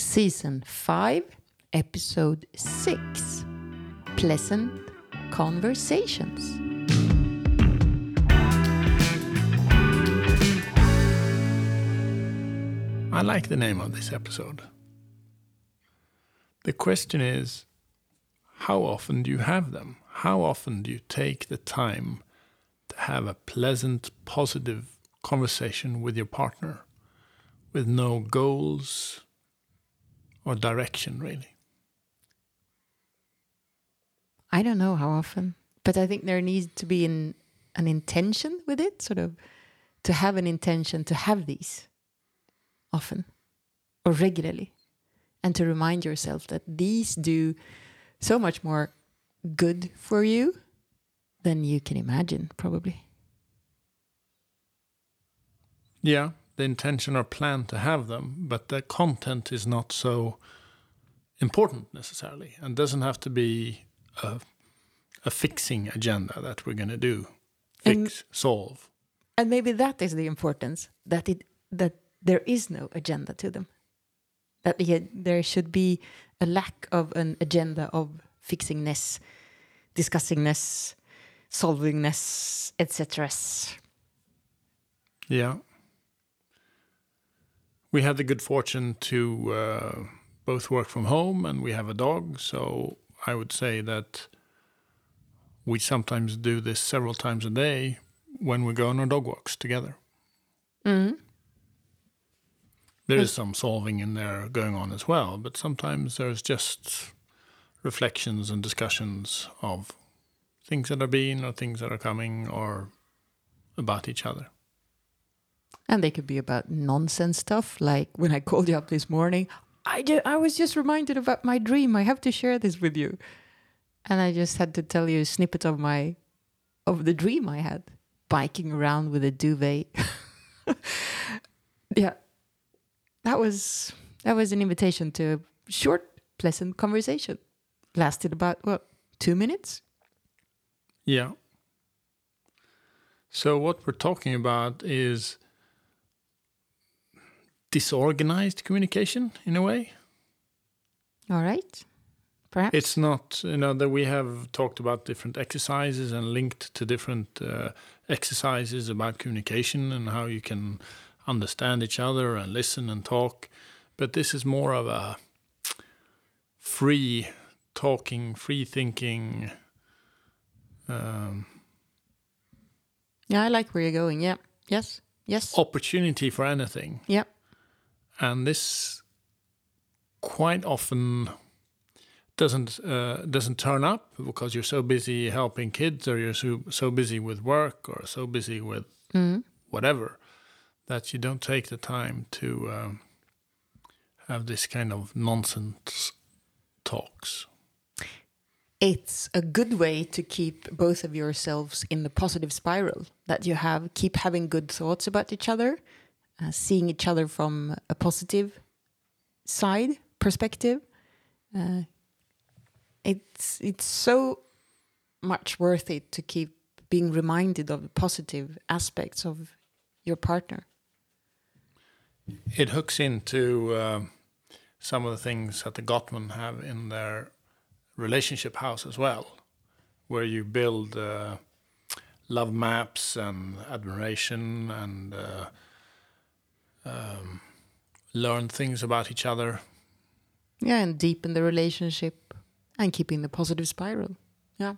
Season 5, Episode 6 Pleasant Conversations. I like the name of this episode. The question is how often do you have them? How often do you take the time to have a pleasant, positive conversation with your partner with no goals or direction, really? I don't know how often, but I think there needs to be an, an intention with it, sort of to have an intention to have these often or regularly, and to remind yourself that these do so much more good for you than you can imagine, probably. Yeah, the intention or plan to have them, but the content is not so important necessarily and doesn't have to be a, a fixing agenda that we're going to do fix And- solve And maybe that is the importance that it that there is no agenda to them. That the, there should be a lack of an agenda of fixingness, discussingness, solvingness, etc. yeah we had the good fortune to uh, both work from home and we have a dog so i would say that we sometimes do this several times a day when we go on our dog walks together Mm. There is some solving in there going on as well, but sometimes there's just reflections and discussions of things that are been or things that are coming or about each other. And they could be about nonsense stuff, like when I called you up this morning, I, ju- I was just reminded about my dream. I have to share this with you. And I just had to tell you a snippet of my of the dream I had, biking around with a duvet. yeah. That was that was an invitation to a short, pleasant conversation. Lasted about what, two minutes? Yeah. So, what we're talking about is disorganized communication in a way. All right. Perhaps. It's not, you know, that we have talked about different exercises and linked to different uh, exercises about communication and how you can understand each other and listen and talk. But this is more of a free talking, free thinking. Um, yeah, I like where you're going. Yeah. Yes. Yes. opportunity for anything. Yeah. And this quite often doesn't uh, doesn't turn up because you're so busy helping kids or you're so, so busy with work or so busy with Mm. whatever that you don't take the time to um, have this kind of nonsense talks. it's a good way to keep both of yourselves in the positive spiral that you have keep having good thoughts about each other uh, seeing each other from a positive side perspective uh, it's it's so much worth it to keep being reminded of the positive aspects of your partner. It hooks into um some of the things that the Gottman have in their relationship house as well, where you build uh, love maps and admiration and uh, learn things about each other. yeah and deepen the relationship and keeping the positive spiral. Yeah.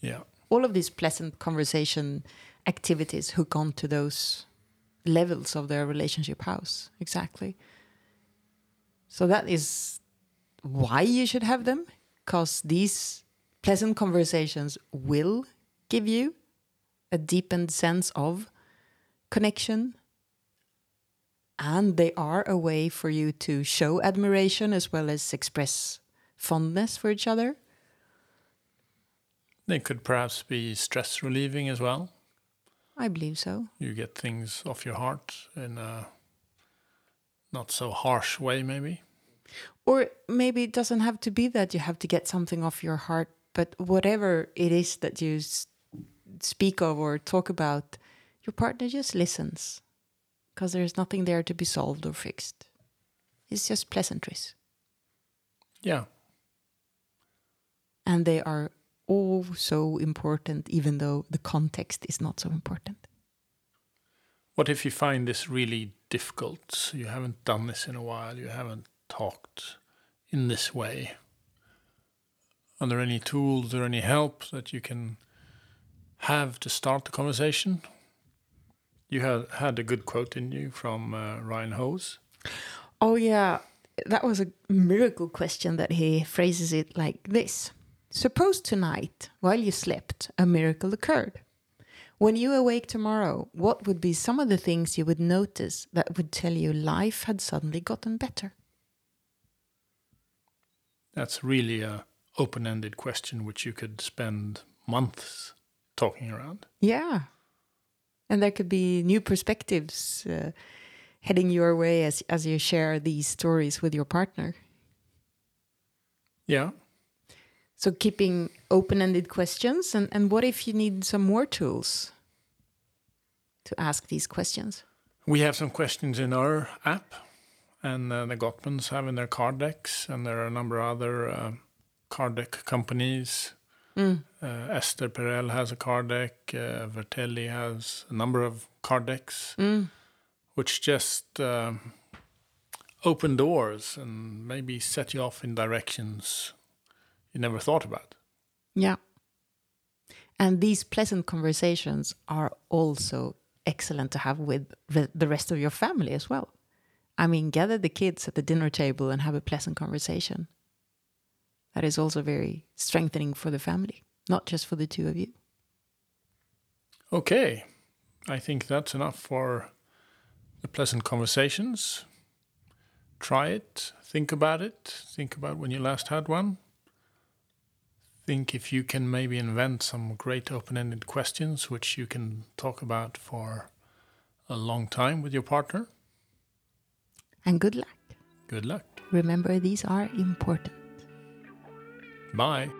Yeah, all of these pleasant conversation activities hook on to those levels of their relationship house. Exactly. So that is why you should have them because these pleasant conversations will give you a deepened sense of connection and they are a way for you to show admiration as well as express fondness for each other they could perhaps be stress relieving as well. i believe so You get things off your heart in a not so harsh way, maybe. Or maybe it doesn't have to be that you have to get something off your heart, but whatever it is that you speak of or talk about, your partner just listens because there's nothing there to be solved or fixed. It's just pleasantries. Yeah. And they are all so important, even though the context is not so important. What if you find this really difficult? You haven't done this in a while, you haven't talked in this way. Are there any tools or any help that you can have to start the conversation? You had had a good quote in you from uh, Ryan Howes. Oh, yeah. That was a miracle question that he phrases it like this Suppose tonight, while you slept, a miracle occurred. When you awake tomorrow, what would be some of the things you would notice that would tell you life had suddenly gotten better? That's really a open-ended question which you could spend months talking around. Yeah. And there could be new perspectives uh, heading your way as as you share these stories with your partner. Yeah. So keeping open-ended questions and and what if you need some more tools to ask these questions? We have some questions in our app, and uh, the Gottmans have in their card decks, and there are a number of other uh, card deck companies. Mm. Uh, Esther Perel has a card deck. Uh, Vertellis has a number of card decks, Mm. which just um, open doors and maybe set you off in directions you never thought about. Yeah. And these pleasant conversations are also excellent to have with the rest of your family as well. I mean, gather the kids at the dinner table and have a pleasant conversation. That is also very strengthening for the family, not just for the two of you. Okay, I think that's enough for the pleasant conversations. Try it, think about it, think about when you last had one. Think if you can maybe invent some great open ended questions which you can talk about for a long time with your partner. And good luck. Good luck. Remember, these are important. Bye.